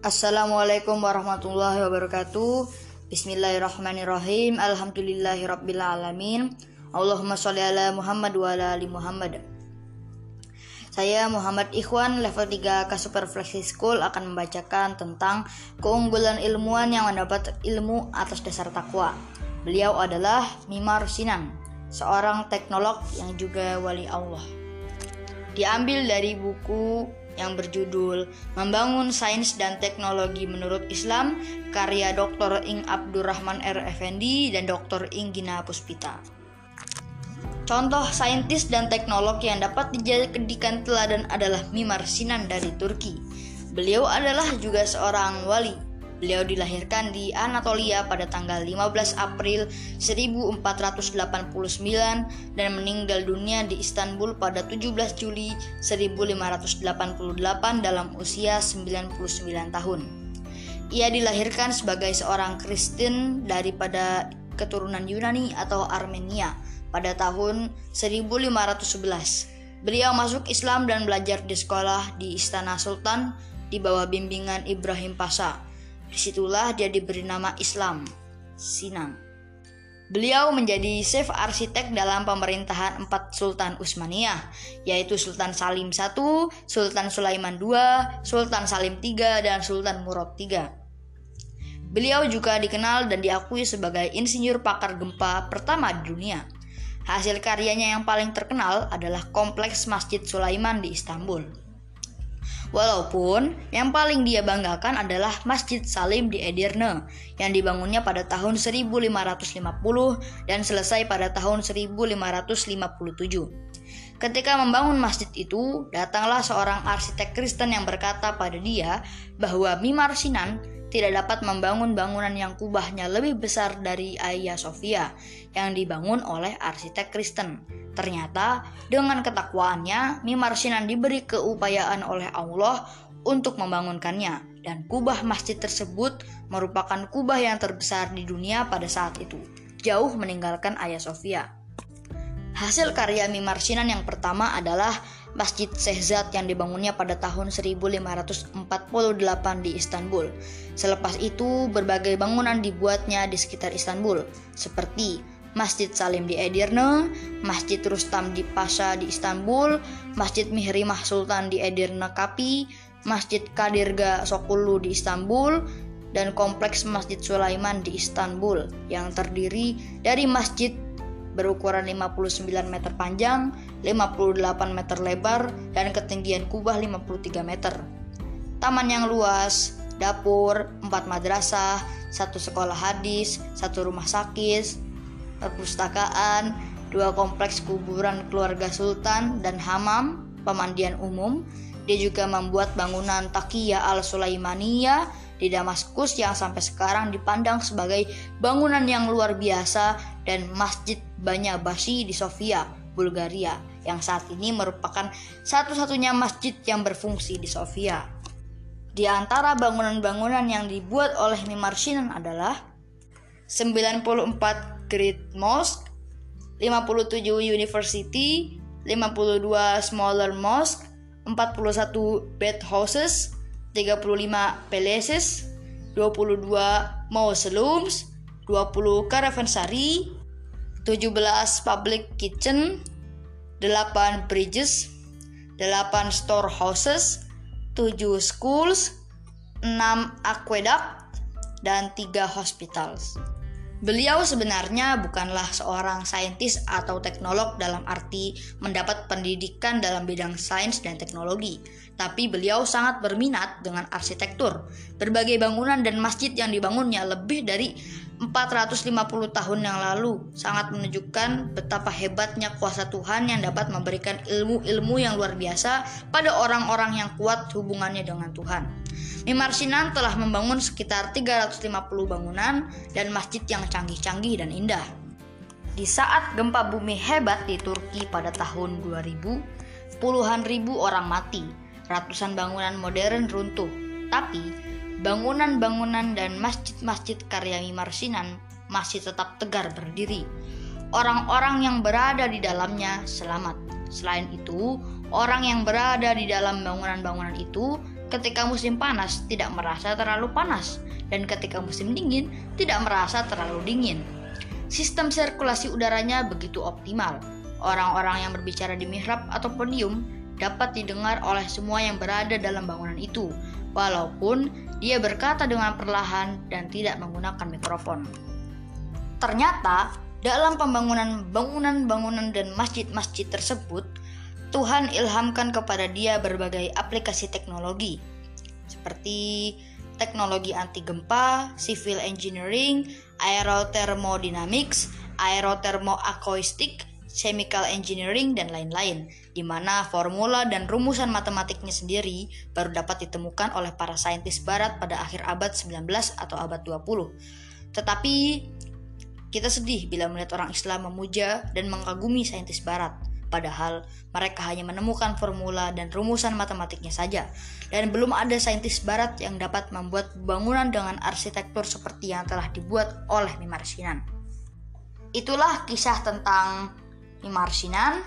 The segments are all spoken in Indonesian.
Assalamualaikum warahmatullahi wabarakatuh. Bismillahirrahmanirrahim. Alhamdulillahirabbil alamin. Allahumma sholli ala Muhammad wa ala ali Muhammad. Saya Muhammad Ikhwan level 3 Kasuper Flexi School akan membacakan tentang keunggulan ilmuwan yang mendapat ilmu atas dasar takwa. Beliau adalah Mimar Sinan, seorang teknolog yang juga wali Allah. Diambil dari buku yang berjudul Membangun Sains dan Teknologi Menurut Islam karya Dr. Ing Abdurrahman R. Effendi dan Dr. Ing Gina Puspita. Contoh saintis dan teknolog yang dapat dijadikan teladan adalah Mimar Sinan dari Turki. Beliau adalah juga seorang wali Beliau dilahirkan di Anatolia pada tanggal 15 April 1489 dan meninggal dunia di Istanbul pada 17 Juli 1588 dalam usia 99 tahun. Ia dilahirkan sebagai seorang Kristen daripada keturunan Yunani atau Armenia pada tahun 1511. Beliau masuk Islam dan belajar di sekolah di Istana Sultan di bawah bimbingan Ibrahim Pasha Di situlah dia diberi nama Islam, Sinan. Beliau menjadi chef arsitek dalam pemerintahan empat Sultan Utsmaniyah, yaitu Sultan Salim I, Sultan Sulaiman II, Sultan Salim III, dan Sultan Murad III. Beliau juga dikenal dan diakui sebagai insinyur pakar gempa pertama di dunia. Hasil karyanya yang paling terkenal adalah kompleks Masjid Sulaiman di Istanbul. Walaupun yang paling dia banggakan adalah Masjid Salim di Edirne yang dibangunnya pada tahun 1550 dan selesai pada tahun 1557. Ketika membangun masjid itu, datanglah seorang arsitek Kristen yang berkata pada dia bahwa Mimar Sinan tidak dapat membangun bangunan yang kubahnya lebih besar dari Hagia Sophia yang dibangun oleh arsitek Kristen. Ternyata dengan ketakwaannya, Mimar Sinan diberi keupayaan oleh Allah untuk membangunkannya dan kubah masjid tersebut merupakan kubah yang terbesar di dunia pada saat itu, jauh meninggalkan Hagia Sophia. Hasil karya Mimar Sinan yang pertama adalah Masjid Sehzad yang dibangunnya pada tahun 1548 di Istanbul. Selepas itu, berbagai bangunan dibuatnya di sekitar Istanbul, seperti Masjid Salim di Edirne, Masjid Rustam di Pasha di Istanbul, Masjid Mihrimah Sultan di Edirne Kapi, Masjid Kadirga Sokulu di Istanbul, dan kompleks Masjid Sulaiman di Istanbul yang terdiri dari masjid berukuran 59 meter panjang, 58 meter lebar, dan ketinggian kubah 53 meter. Taman yang luas, dapur, 4 madrasah, satu sekolah hadis, satu rumah sakit, perpustakaan, dua kompleks kuburan keluarga sultan dan hamam, pemandian umum. Dia juga membuat bangunan Takia al-Sulaimaniyah di Damaskus yang sampai sekarang dipandang sebagai bangunan yang luar biasa dan Masjid Banya Basi di Sofia, Bulgaria yang saat ini merupakan satu-satunya masjid yang berfungsi di Sofia. Di antara bangunan-bangunan yang dibuat oleh Mimar Sinan adalah 94 Great Mosque, 57 University, 52 Smaller Mosque, 41 Bed Houses, 35 palaces, 22 mausoleums, 20 caravansary, 17 public kitchen, 8 bridges, 8 storehouses, 7 schools, 6 aqueduct, dan 3 hospitals. Beliau sebenarnya bukanlah seorang saintis atau teknolog dalam arti mendapat pendidikan dalam bidang sains dan teknologi, tapi beliau sangat berminat dengan arsitektur. Berbagai bangunan dan masjid yang dibangunnya lebih dari 450 tahun yang lalu sangat menunjukkan betapa hebatnya kuasa Tuhan yang dapat memberikan ilmu-ilmu yang luar biasa pada orang-orang yang kuat hubungannya dengan Tuhan. Mimar Sinan telah membangun sekitar 350 bangunan dan masjid yang canggih-canggih dan indah. Di saat gempa bumi hebat di Turki pada tahun 2000, puluhan ribu orang mati, ratusan bangunan modern runtuh. Tapi, bangunan-bangunan dan masjid-masjid karya Mimar Sinan masih tetap tegar berdiri. Orang-orang yang berada di dalamnya selamat. Selain itu, orang yang berada di dalam bangunan-bangunan itu ketika musim panas tidak merasa terlalu panas, dan ketika musim dingin tidak merasa terlalu dingin. Sistem sirkulasi udaranya begitu optimal. Orang-orang yang berbicara di mihrab atau podium dapat didengar oleh semua yang berada dalam bangunan itu, walaupun dia berkata dengan perlahan dan tidak menggunakan mikrofon. Ternyata, dalam pembangunan bangunan-bangunan dan masjid-masjid tersebut, Tuhan ilhamkan kepada dia berbagai aplikasi teknologi, seperti teknologi anti gempa, civil engineering, aerothermodynamics, aerothermoacoustic, chemical engineering, dan lain-lain, di mana formula dan rumusan matematiknya sendiri baru dapat ditemukan oleh para saintis barat pada akhir abad 19 atau abad 20. Tetapi kita sedih bila melihat orang Islam memuja dan mengagumi saintis barat padahal mereka hanya menemukan formula dan rumusan matematiknya saja, dan belum ada saintis barat yang dapat membuat bangunan dengan arsitektur seperti yang telah dibuat oleh Mimar Sinan. Itulah kisah tentang Mimar Sinan.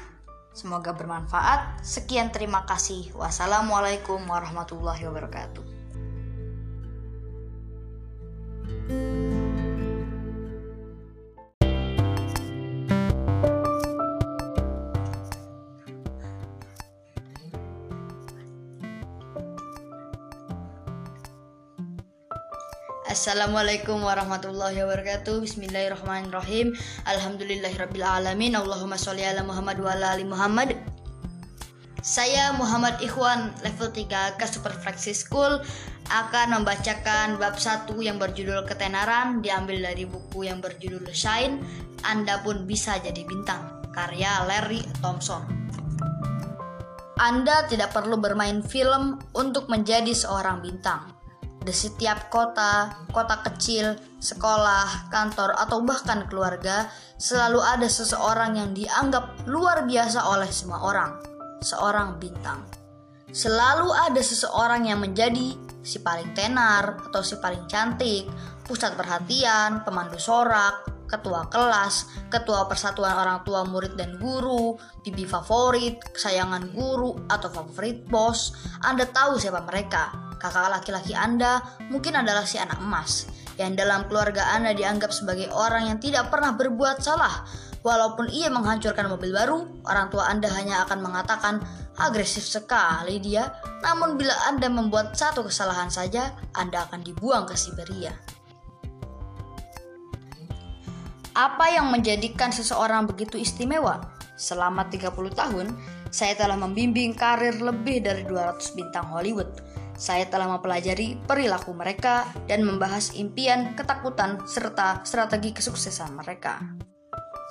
Semoga bermanfaat. Sekian terima kasih. Wassalamualaikum warahmatullahi wabarakatuh. Assalamualaikum warahmatullahi wabarakatuh. Bismillahirrahmanirrahim. Alhamdulillahirrabbilalamin Allahumma sholli ala Muhammad wa ala ali Muhammad. Saya Muhammad Ikhwan level 3 ke Super Fraksi School. Akan membacakan bab 1 yang berjudul Ketenaran diambil dari buku yang berjudul Shine. Anda pun bisa jadi bintang. Karya Larry Thompson. Anda tidak perlu bermain film untuk menjadi seorang bintang di setiap kota, kota kecil, sekolah, kantor, atau bahkan keluarga, selalu ada seseorang yang dianggap luar biasa oleh semua orang, seorang bintang. Selalu ada seseorang yang menjadi si paling tenar atau si paling cantik, pusat perhatian, pemandu sorak, ketua kelas, ketua persatuan orang tua murid dan guru, bibi favorit, kesayangan guru, atau favorit bos. Anda tahu siapa mereka, Kakak laki-laki Anda mungkin adalah si anak emas, yang dalam keluarga Anda dianggap sebagai orang yang tidak pernah berbuat salah. Walaupun ia menghancurkan mobil baru, orang tua Anda hanya akan mengatakan, agresif sekali dia. Namun bila Anda membuat satu kesalahan saja, Anda akan dibuang ke Siberia. Apa yang menjadikan seseorang begitu istimewa? Selama 30 tahun, saya telah membimbing karir lebih dari 200 bintang Hollywood saya telah mempelajari perilaku mereka dan membahas impian, ketakutan, serta strategi kesuksesan mereka.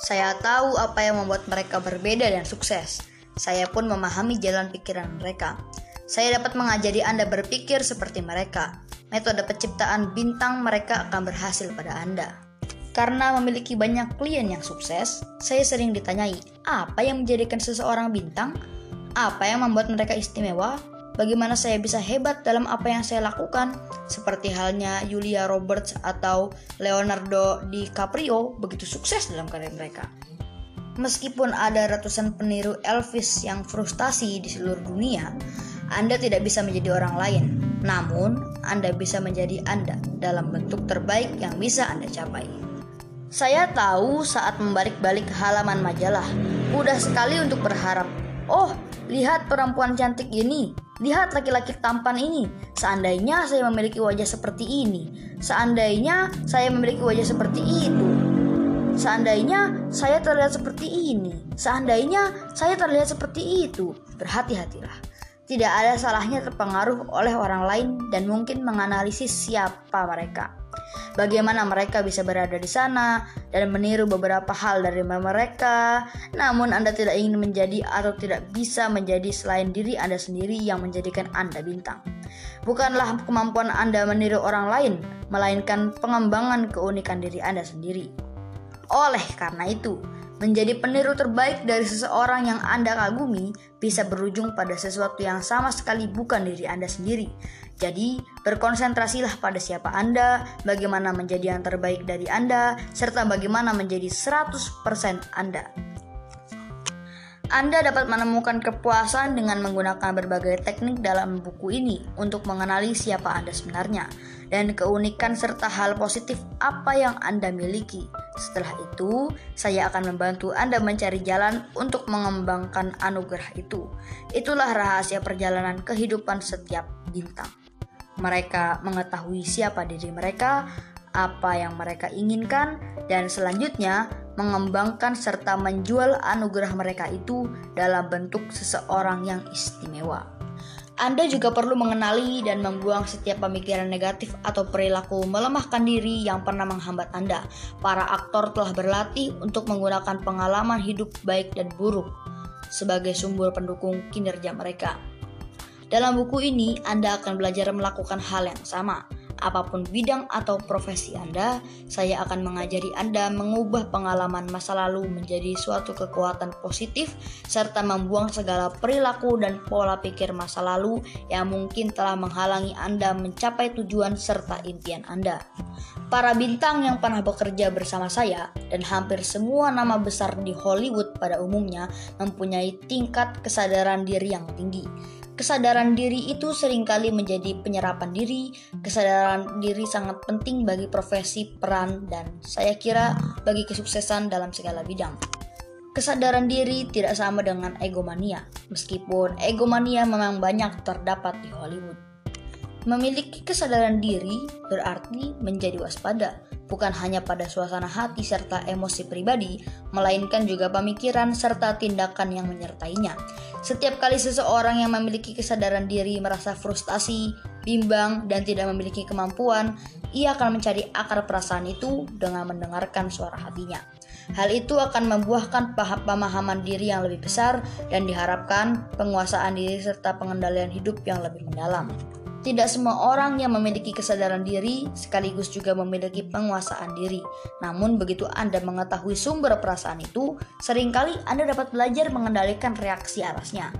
Saya tahu apa yang membuat mereka berbeda dan sukses. Saya pun memahami jalan pikiran mereka. Saya dapat mengajari Anda berpikir seperti mereka. Metode penciptaan bintang mereka akan berhasil pada Anda. Karena memiliki banyak klien yang sukses, saya sering ditanyai, apa yang menjadikan seseorang bintang? Apa yang membuat mereka istimewa? Bagaimana saya bisa hebat dalam apa yang saya lakukan, seperti halnya Julia Roberts atau Leonardo DiCaprio begitu sukses dalam karir mereka. Meskipun ada ratusan peniru Elvis yang frustasi di seluruh dunia, Anda tidak bisa menjadi orang lain. Namun, Anda bisa menjadi Anda dalam bentuk terbaik yang bisa Anda capai. Saya tahu saat membalik-balik halaman majalah, mudah sekali untuk berharap, "Oh, lihat perempuan cantik ini, Lihat laki-laki tampan ini. Seandainya saya memiliki wajah seperti ini, seandainya saya memiliki wajah seperti itu, seandainya saya terlihat seperti ini, seandainya saya terlihat seperti itu. Berhati-hatilah. Tidak ada salahnya terpengaruh oleh orang lain dan mungkin menganalisis siapa mereka bagaimana mereka bisa berada di sana dan meniru beberapa hal dari mereka. Namun Anda tidak ingin menjadi atau tidak bisa menjadi selain diri Anda sendiri yang menjadikan Anda bintang. Bukanlah kemampuan Anda meniru orang lain, melainkan pengembangan keunikan diri Anda sendiri. Oleh karena itu, Menjadi peniru terbaik dari seseorang yang Anda kagumi bisa berujung pada sesuatu yang sama sekali bukan diri Anda sendiri. Jadi, berkonsentrasilah pada siapa Anda, bagaimana menjadi yang terbaik dari Anda, serta bagaimana menjadi 100% Anda. Anda dapat menemukan kepuasan dengan menggunakan berbagai teknik dalam buku ini untuk mengenali siapa Anda sebenarnya dan keunikan serta hal positif apa yang Anda miliki. Setelah itu, saya akan membantu Anda mencari jalan untuk mengembangkan anugerah itu. Itulah rahasia perjalanan kehidupan setiap bintang. Mereka mengetahui siapa diri mereka, apa yang mereka inginkan, dan selanjutnya mengembangkan serta menjual anugerah mereka itu dalam bentuk seseorang yang istimewa. Anda juga perlu mengenali dan membuang setiap pemikiran negatif atau perilaku melemahkan diri yang pernah menghambat Anda. Para aktor telah berlatih untuk menggunakan pengalaman hidup baik dan buruk sebagai sumber pendukung kinerja mereka. Dalam buku ini, Anda akan belajar melakukan hal yang sama apa pun bidang atau profesi Anda, saya akan mengajari Anda mengubah pengalaman masa lalu menjadi suatu kekuatan positif serta membuang segala perilaku dan pola pikir masa lalu yang mungkin telah menghalangi Anda mencapai tujuan serta impian Anda. Para bintang yang pernah bekerja bersama saya dan hampir semua nama besar di Hollywood pada umumnya mempunyai tingkat kesadaran diri yang tinggi Kesadaran diri itu sering kali menjadi penyerapan diri. Kesadaran diri sangat penting bagi profesi, peran, dan saya kira bagi kesuksesan dalam segala bidang. Kesadaran diri tidak sama dengan egomania, meskipun egomania memang banyak terdapat di Hollywood. Memiliki kesadaran diri berarti menjadi waspada, bukan hanya pada suasana hati serta emosi pribadi, melainkan juga pemikiran serta tindakan yang menyertainya. Setiap kali seseorang yang memiliki kesadaran diri merasa frustasi, bimbang, dan tidak memiliki kemampuan, ia akan mencari akar perasaan itu dengan mendengarkan suara hatinya. Hal itu akan membuahkan pemahaman diri yang lebih besar dan diharapkan penguasaan diri serta pengendalian hidup yang lebih mendalam. Tidak semua orang yang memiliki kesadaran diri sekaligus juga memiliki penguasaan diri. Namun begitu Anda mengetahui sumber perasaan itu, sering kali Anda dapat belajar mengendalikan reaksi atasnya.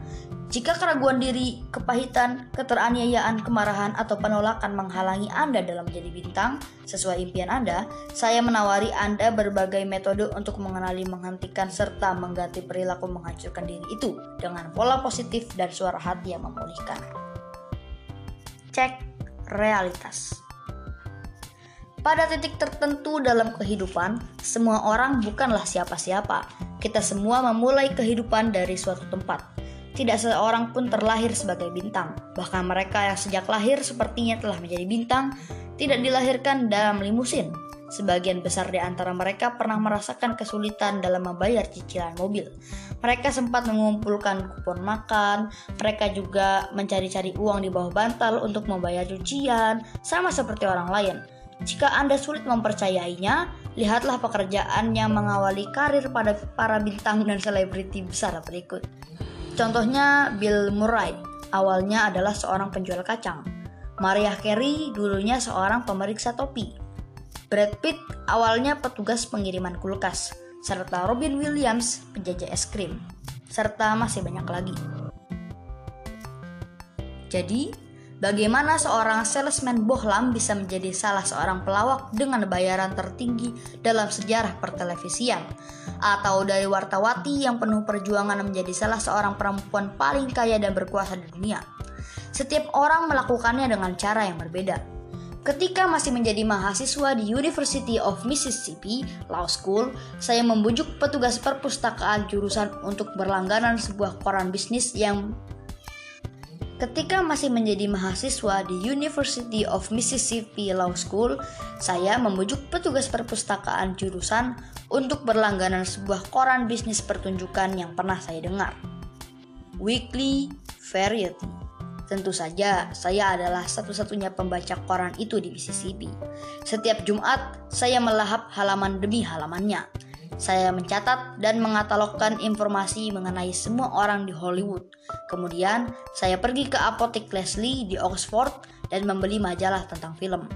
Jika keraguan diri, kepahitan, keteraniayaan, kemarahan, atau penolakan menghalangi Anda dalam menjadi bintang sesuai impian Anda, saya menawari Anda berbagai metode untuk mengenali, menghentikan, serta mengganti perilaku menghancurkan diri itu dengan pola positif dan suara hati yang memulihkan cek realitas. Pada titik tertentu dalam kehidupan, semua orang bukanlah siapa-siapa. Kita semua memulai kehidupan dari suatu tempat. Tidak seorang pun terlahir sebagai bintang. Bahkan mereka yang sejak lahir sepertinya telah menjadi bintang, tidak dilahirkan dalam limusin, Sebagian besar di antara mereka pernah merasakan kesulitan dalam membayar cicilan mobil. Mereka sempat mengumpulkan kupon makan, mereka juga mencari-cari uang di bawah bantal untuk membayar cucian, sama seperti orang lain. Jika Anda sulit mempercayainya, lihatlah pekerjaan yang mengawali karir pada para bintang dan selebriti besar berikut. Contohnya Bill Murray, awalnya adalah seorang penjual kacang. Mariah Carey dulunya seorang pemeriksa topi. Brad Pitt awalnya petugas pengiriman kulkas, serta Robin Williams penjajah es krim, serta masih banyak lagi. Jadi, bagaimana seorang salesman bohlam bisa menjadi salah seorang pelawak dengan bayaran tertinggi dalam sejarah pertelevisian? Atau dari wartawati yang penuh perjuangan menjadi salah seorang perempuan paling kaya dan berkuasa di dunia? Setiap orang melakukannya dengan cara yang berbeda. Ketika masih menjadi mahasiswa di University of Mississippi Law School, saya membujuk petugas perpustakaan jurusan untuk berlangganan sebuah koran bisnis yang Ketika masih menjadi mahasiswa di University of Mississippi Law School, saya membujuk petugas perpustakaan jurusan untuk berlangganan sebuah koran bisnis pertunjukan yang pernah saya dengar. Weekly Variety. Tentu saja, saya adalah satu-satunya pembaca koran itu di Mississippi. Setiap Jumat, saya melahap halaman demi halamannya. Saya mencatat dan mengatalogkan informasi mengenai semua orang di Hollywood. Kemudian, saya pergi ke apotek Leslie di Oxford dan membeli majalah tentang film.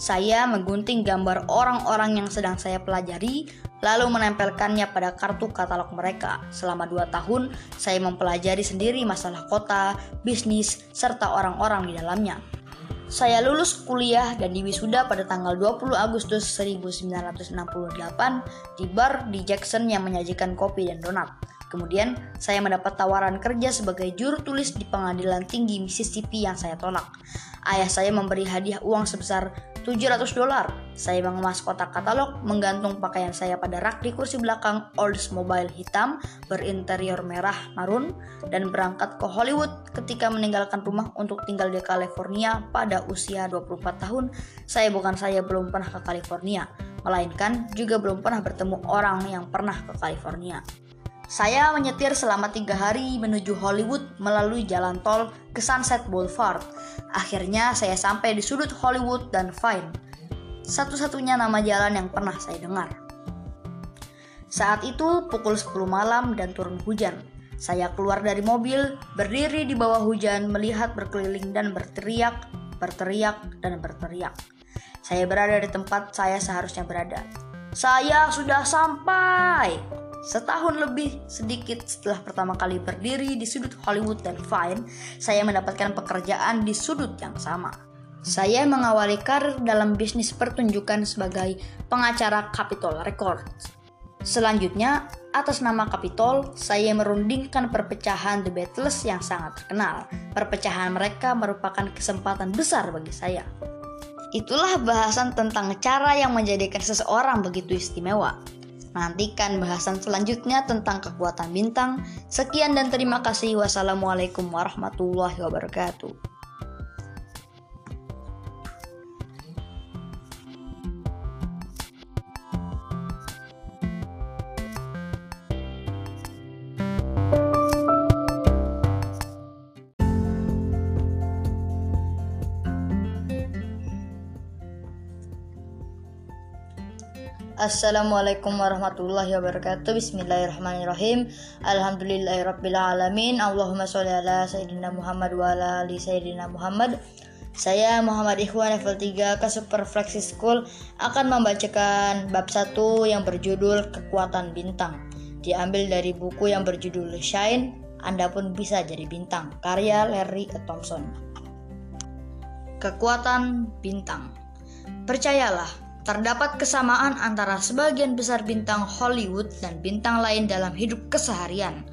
Saya menggunting gambar orang-orang yang sedang saya pelajari, lalu menempelkannya pada kartu katalog mereka. Selama dua tahun, saya mempelajari sendiri masalah kota, bisnis, serta orang-orang di dalamnya. Saya lulus kuliah dan diwisuda pada tanggal 20 Agustus 1968 di bar di Jackson yang menyajikan kopi dan donat. Kemudian, saya mendapat tawaran kerja sebagai juru tulis di pengadilan tinggi Mississippi yang saya tolak. Ayah saya memberi hadiah uang sebesar 700 dolar. Saya mengemas kotak katalog, menggantung pakaian saya pada rak di kursi belakang Oldsmobile hitam berinterior merah marun dan berangkat ke Hollywood ketika meninggalkan rumah untuk tinggal di California pada usia 24 tahun. Saya bukan saya belum pernah ke California, melainkan juga belum pernah bertemu orang yang pernah ke California. Saya menyetir selama tiga hari menuju Hollywood melalui jalan tol ke Sunset Boulevard. Akhirnya saya sampai di sudut Hollywood dan Vine. Satu-satunya nama jalan yang pernah saya dengar. Saat itu pukul 10 malam dan turun hujan. Saya keluar dari mobil, berdiri di bawah hujan, melihat berkeliling dan berteriak, berteriak, dan berteriak. Saya berada di tempat saya seharusnya berada. Saya sudah sampai! Setahun lebih sedikit setelah pertama kali berdiri di sudut Hollywood dan Vine, saya mendapatkan pekerjaan di sudut yang sama. Saya mengawali karir dalam bisnis pertunjukan sebagai pengacara Capitol Records. Selanjutnya, atas nama Capitol, saya merundingkan perpecahan The Beatles yang sangat terkenal. Perpecahan mereka merupakan kesempatan besar bagi saya. Itulah bahasan tentang cara yang menjadikan seseorang begitu istimewa. Nantikan bahasan selanjutnya tentang kekuatan bintang. Sekian dan terima kasih. Wassalamualaikum warahmatullahi wabarakatuh. Assalamualaikum warahmatullahi wabarakatuh. Bismillahirrahmanirrahim. Alhamdulillahirrabbilalamin Allahumma sholli ala Sayyidina Muhammad wa ala ali Sayyidina Muhammad. Saya Muhammad Ikhwan level 3 ke Super Flexi School akan membacakan bab 1 yang berjudul Kekuatan Bintang. Diambil dari buku yang berjudul Shine Anda pun bisa jadi bintang. Karya Larry Thompson. Kekuatan Bintang. Percayalah, Terdapat kesamaan antara sebagian besar bintang Hollywood dan bintang lain dalam hidup keseharian.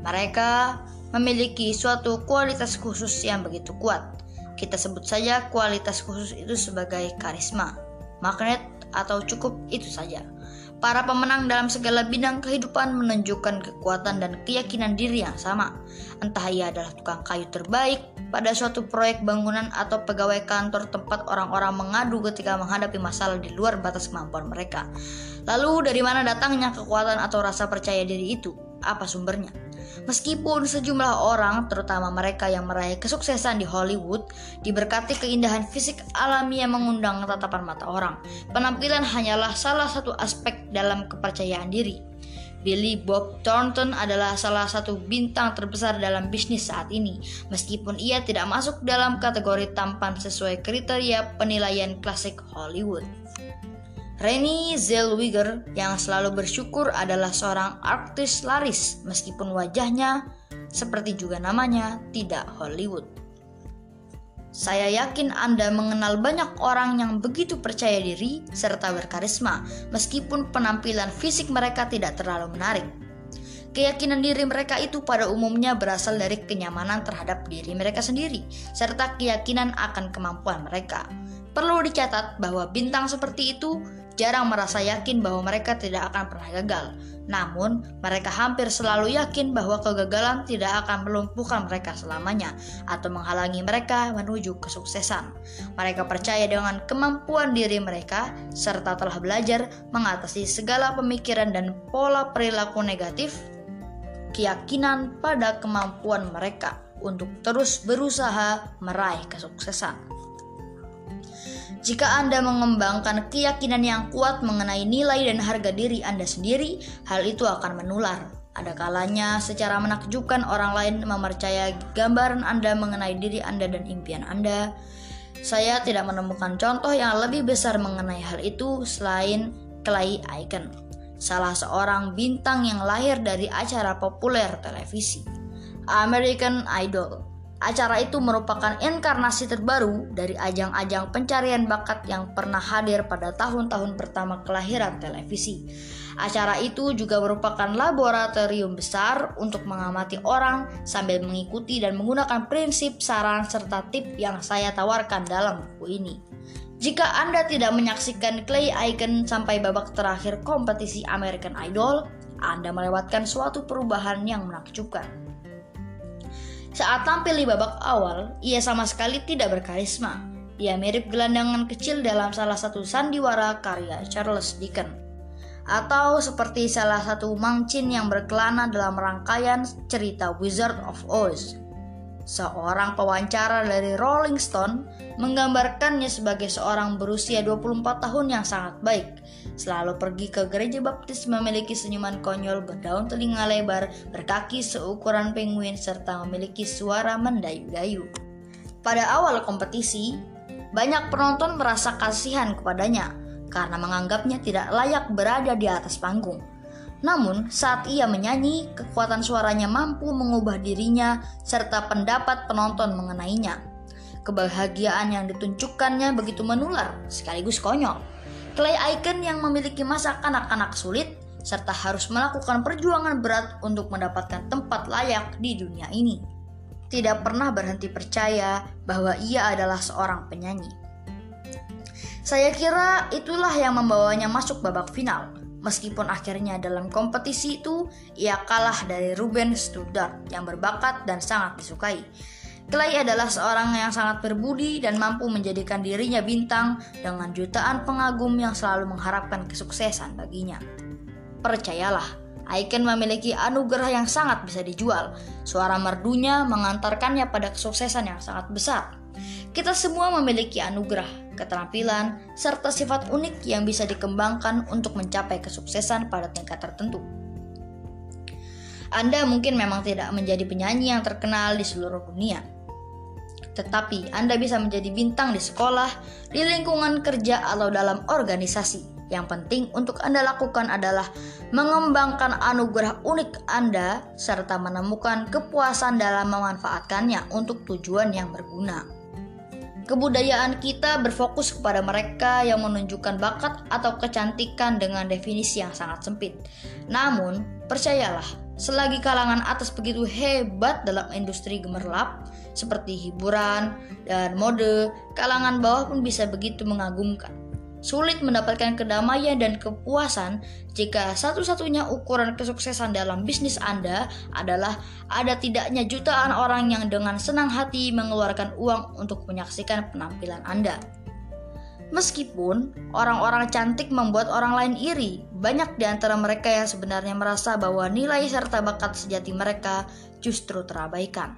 Mereka memiliki suatu kualitas khusus yang begitu kuat. Kita sebut saja kualitas khusus itu sebagai karisma, magnet, atau cukup itu saja. Para pemenang dalam segala bidang kehidupan menunjukkan kekuatan dan keyakinan diri yang sama. Entah ia adalah tukang kayu terbaik pada suatu proyek bangunan atau pegawai kantor tempat orang-orang mengadu ketika menghadapi masalah di luar batas kemampuan mereka. Lalu dari mana datangnya kekuatan atau rasa percaya diri itu? Apa sumbernya? Meskipun sejumlah orang, terutama mereka yang meraih kesuksesan di Hollywood, diberkati keindahan fisik alami yang mengundang tatapan mata orang, penampilan hanyalah salah satu aspek dalam kepercayaan diri. Billy Bob Thornton adalah salah satu bintang terbesar dalam bisnis saat ini, meskipun ia tidak masuk dalam kategori tampan sesuai kriteria penilaian klasik Hollywood. Rennie Zellweger yang selalu bersyukur adalah seorang artis laris meskipun wajahnya seperti juga namanya tidak Hollywood. Saya yakin Anda mengenal banyak orang yang begitu percaya diri serta berkarisma meskipun penampilan fisik mereka tidak terlalu menarik. Keyakinan diri mereka itu pada umumnya berasal dari kenyamanan terhadap diri mereka sendiri serta keyakinan akan kemampuan mereka. Perlu dicatat bahwa bintang seperti itu jarang merasa yakin bahwa mereka tidak akan pernah gagal. Namun, mereka hampir selalu yakin bahwa kegagalan tidak akan melumpuhkan mereka selamanya atau menghalangi mereka menuju kesuksesan. Mereka percaya dengan kemampuan diri mereka serta telah belajar mengatasi segala pemikiran dan pola perilaku negatif, keyakinan pada kemampuan mereka untuk terus berusaha meraih kesuksesan. Jika Anda mengembangkan keyakinan yang kuat mengenai nilai dan harga diri Anda sendiri, hal itu akan menular. Ada kalanya secara menakjubkan orang lain mempercayai gambaran Anda mengenai diri Anda dan impian Anda. Saya tidak menemukan contoh yang lebih besar mengenai hal itu selain Clay Aiken, salah seorang bintang yang lahir dari acara populer televisi, American Idol. Acara itu merupakan inkarnasi terbaru dari ajang-ajang pencarian bakat yang pernah hadir pada tahun-tahun pertama kelahiran televisi. Acara itu juga merupakan laboratorium besar untuk mengamati orang sambil mengikuti dan menggunakan prinsip, saran, serta tip yang saya tawarkan dalam buku ini. Jika Anda tidak menyaksikan Clay Icon sampai babak terakhir kompetisi American Idol, Anda melewatkan suatu perubahan yang menakjubkan. Saat tampil di babak awal, ia sama sekali tidak berkarisma. Ia mirip gelandangan kecil dalam salah satu sandiwara karya Charles Dickens. Atau seperti salah satu mangcin yang berkelana dalam rangkaian cerita Wizard of Oz. Seorang pewawancara dari Rolling Stone menggambarkannya sebagai seorang berusia 24 tahun yang sangat baik. Selalu pergi ke gereja baptis memiliki senyuman konyol berdaun telinga lebar, berkaki seukuran penguin, serta memiliki suara mendayu-dayu. Pada awal kompetisi, banyak penonton merasa kasihan kepadanya karena menganggapnya tidak layak berada di atas panggung. Namun, saat ia menyanyi, kekuatan suaranya mampu mengubah dirinya serta pendapat penonton mengenainya. Kebahagiaan yang ditunjukkannya begitu menular, sekaligus konyol. Clay Icon yang memiliki masa kanak-kanak sulit serta harus melakukan perjuangan berat untuk mendapatkan tempat layak di dunia ini. Tidak pernah berhenti percaya bahwa ia adalah seorang penyanyi. Saya kira itulah yang membawanya masuk babak final Meskipun akhirnya dalam kompetisi itu ia kalah dari Ruben Studdard yang berbakat dan sangat disukai. Clay adalah seorang yang sangat berbudi dan mampu menjadikan dirinya bintang dengan jutaan pengagum yang selalu mengharapkan kesuksesan baginya. Percayalah, Icon memiliki anugerah yang sangat bisa dijual. Suara merdunya mengantarkannya pada kesuksesan yang sangat besar. Kita semua memiliki anugerah, keterampilan, serta sifat unik yang bisa dikembangkan untuk mencapai kesuksesan pada tingkat tertentu. Anda mungkin memang tidak menjadi penyanyi yang terkenal di seluruh dunia, tetapi Anda bisa menjadi bintang di sekolah, di lingkungan kerja, atau dalam organisasi. Yang penting untuk Anda lakukan adalah mengembangkan anugerah unik Anda serta menemukan kepuasan dalam memanfaatkannya untuk tujuan yang berguna. Kebudayaan kita berfokus kepada mereka yang menunjukkan bakat atau kecantikan dengan definisi yang sangat sempit. Namun, percayalah, selagi kalangan atas begitu hebat dalam industri gemerlap seperti hiburan dan mode, kalangan bawah pun bisa begitu mengagumkan. Sulit mendapatkan kedamaian dan kepuasan jika satu-satunya ukuran kesuksesan dalam bisnis Anda adalah ada tidaknya jutaan orang yang dengan senang hati mengeluarkan uang untuk menyaksikan penampilan Anda. Meskipun orang-orang cantik membuat orang lain iri, banyak di antara mereka yang sebenarnya merasa bahwa nilai serta bakat sejati mereka justru terabaikan.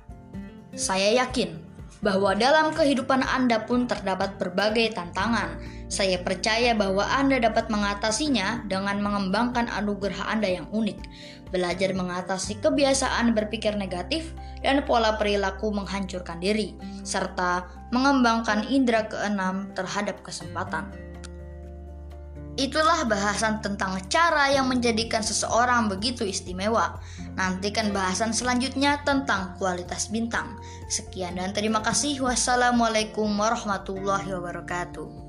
Saya yakin bahwa dalam kehidupan Anda pun terdapat berbagai tantangan, saya percaya bahwa Anda dapat mengatasinya dengan mengembangkan anugerah Anda yang unik, belajar mengatasi kebiasaan berpikir negatif dan pola perilaku menghancurkan diri, serta mengembangkan indera keenam terhadap kesempatan. Itulah bahasan tentang cara yang menjadikan seseorang begitu istimewa. Nantikan bahasan selanjutnya tentang kualitas bintang. Sekian dan terima kasih. Wassalamualaikum warahmatullahi wabarakatuh.